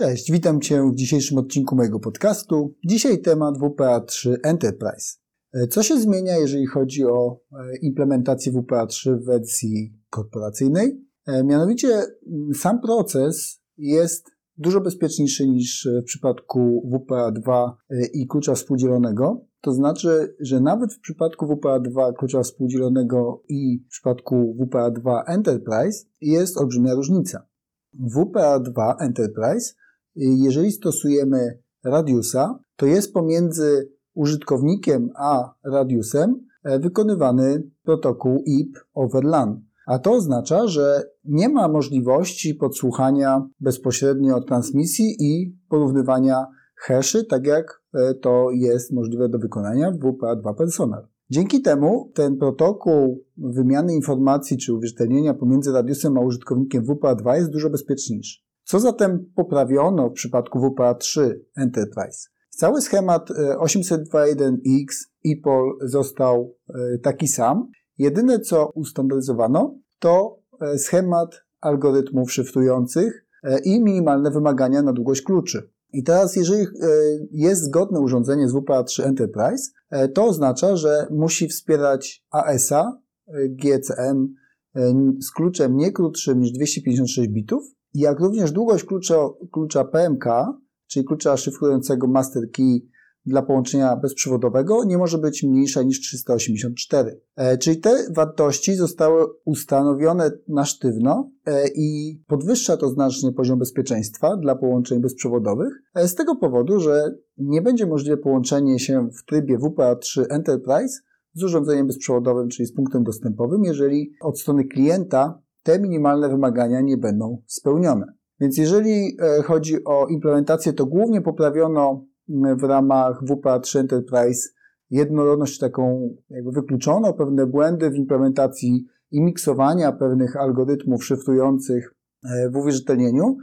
Cześć, witam Cię w dzisiejszym odcinku mojego podcastu. Dzisiaj temat WPA3 Enterprise. E, co się zmienia, jeżeli chodzi o e, implementację WPA3 w wersji korporacyjnej? E, mianowicie sam proces jest dużo bezpieczniejszy niż w przypadku WPA2 i klucza współdzielonego. To znaczy, że nawet w przypadku WPA2 klucza współdzielonego i w przypadku WPA2 Enterprise jest olbrzymia różnica. WPA2 Enterprise, jeżeli stosujemy radiusa, to jest pomiędzy użytkownikiem a radiusem e, wykonywany protokół IP over LAN. A to oznacza, że nie ma możliwości podsłuchania bezpośrednio transmisji i porównywania haszy, tak jak e, to jest możliwe do wykonania w WPA2 Personal. Dzięki temu ten protokół wymiany informacji czy uwierzytelnienia pomiędzy radiusem a użytkownikiem WPA2 jest dużo bezpieczniejszy. Co zatem poprawiono w przypadku WPA3 Enterprise? Cały schemat 802.1x e, EPOL został e, taki sam. Jedyne co ustandaryzowano to e, schemat algorytmów szyfrujących i minimalne wymagania na długość kluczy. I teraz, jeżeli jest zgodne urządzenie z WPA3 Enterprise, to oznacza, że musi wspierać ASA, GCM z kluczem nie krótszym niż 256 bitów, jak również długość klucza, klucza PMK, czyli klucza szyfrującego master key dla połączenia bezprzewodowego nie może być mniejsza niż 384. E, czyli te wartości zostały ustanowione na sztywno e, i podwyższa to znacznie poziom bezpieczeństwa dla połączeń bezprzewodowych e, z tego powodu, że nie będzie możliwe połączenie się w trybie WPA3 Enterprise z urządzeniem bezprzewodowym, czyli z punktem dostępowym, jeżeli od strony klienta te minimalne wymagania nie będą spełnione. Więc jeżeli e, chodzi o implementację, to głównie poprawiono w ramach WPA3 Enterprise jednorodność taką jakby wykluczono, pewne błędy w implementacji i miksowania pewnych algorytmów szyfrujących e, w uwierzytelnieniu,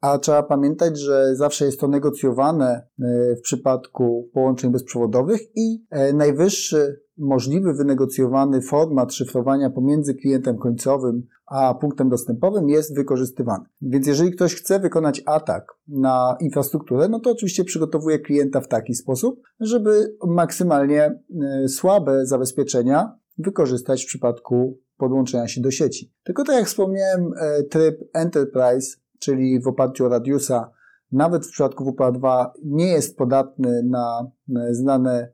a trzeba pamiętać, że zawsze jest to negocjowane e, w przypadku połączeń bezprzewodowych i najwyższy możliwy wynegocjowany format szyfrowania pomiędzy klientem końcowym a punktem dostępowym jest wykorzystywany. Więc jeżeli ktoś chce wykonać atak na infrastrukturę, no to oczywiście przygotowuje klienta w taki sposób, żeby maksymalnie e, słabe zabezpieczenia wykorzystać w przypadku podłączenia się do sieci. Tylko tak jak wspomniałem, e, tryb Enterprise, czyli w oparciu o Radiusa, nawet w przypadku WPA2 nie jest podatny na znane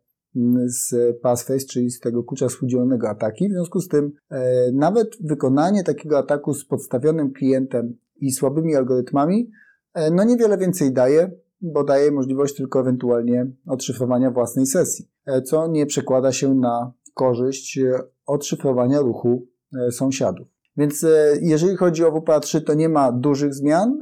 z passphrase, czyli z tego klucza współdzielonego ataki. W związku z tym e, nawet wykonanie takiego ataku z podstawionym klientem i słabymi algorytmami e, no niewiele więcej daje, bo daje możliwość tylko ewentualnie odszyfrowania własnej sesji, e, co nie przekłada się na korzyść odszyfrowania ruchu sąsiadów. Więc jeżeli chodzi o WPA3, to nie ma dużych zmian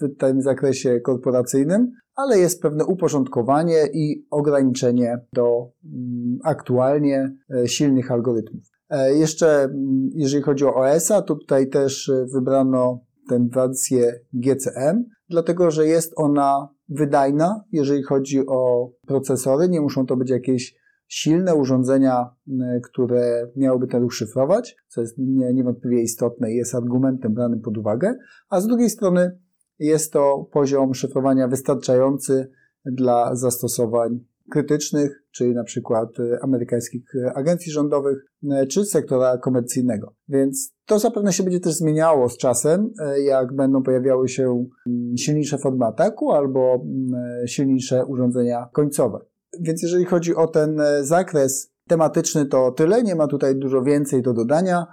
w tym zakresie korporacyjnym, ale jest pewne uporządkowanie i ograniczenie do mm, aktualnie e, silnych algorytmów. E, jeszcze mm, jeżeli chodzi o OS-a, to tutaj też e, wybrano tę wersję GCM, dlatego że jest ona wydajna, jeżeli chodzi o procesory. Nie muszą to być jakieś silne urządzenia, które miałyby ten ruch szyfrować, co jest niewątpliwie istotne i jest argumentem branym pod uwagę, a z drugiej strony jest to poziom szyfrowania wystarczający dla zastosowań krytycznych, czyli na przykład e, amerykańskich agencji rządowych, e, czy sektora komercyjnego. Więc to zapewne się będzie też zmieniało z czasem, e, jak będą pojawiały się silniejsze formy ataku albo silniejsze urządzenia końcowe. Więc jeżeli chodzi o ten zakres tematyczny, to tyle. Nie ma tutaj dużo więcej do dodania.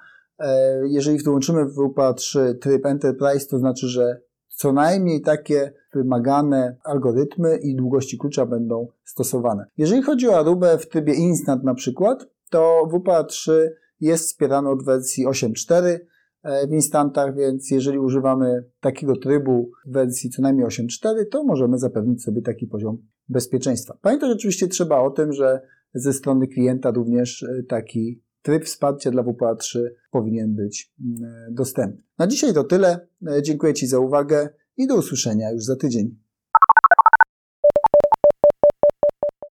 Jeżeli włączymy w WPA3 tryb Enterprise, to znaczy, że co najmniej takie wymagane algorytmy i długości klucza będą stosowane. Jeżeli chodzi o Arubę w trybie Instant na przykład, to WPA3 jest wspierany od wersji 8.4 e, w instantach, więc jeżeli używamy takiego trybu w wersji co najmniej 8.4, to możemy zapewnić sobie taki poziom bezpieczeństwa. Pamiętaj oczywiście trzeba o tym, że ze strony klienta również e, taki tryb wsparcia dla WPA3 powinien być mm, dostępny. Na dzisiaj to tyle. E, dziękuję Ci za uwagę i do usłyszenia już za tydzień.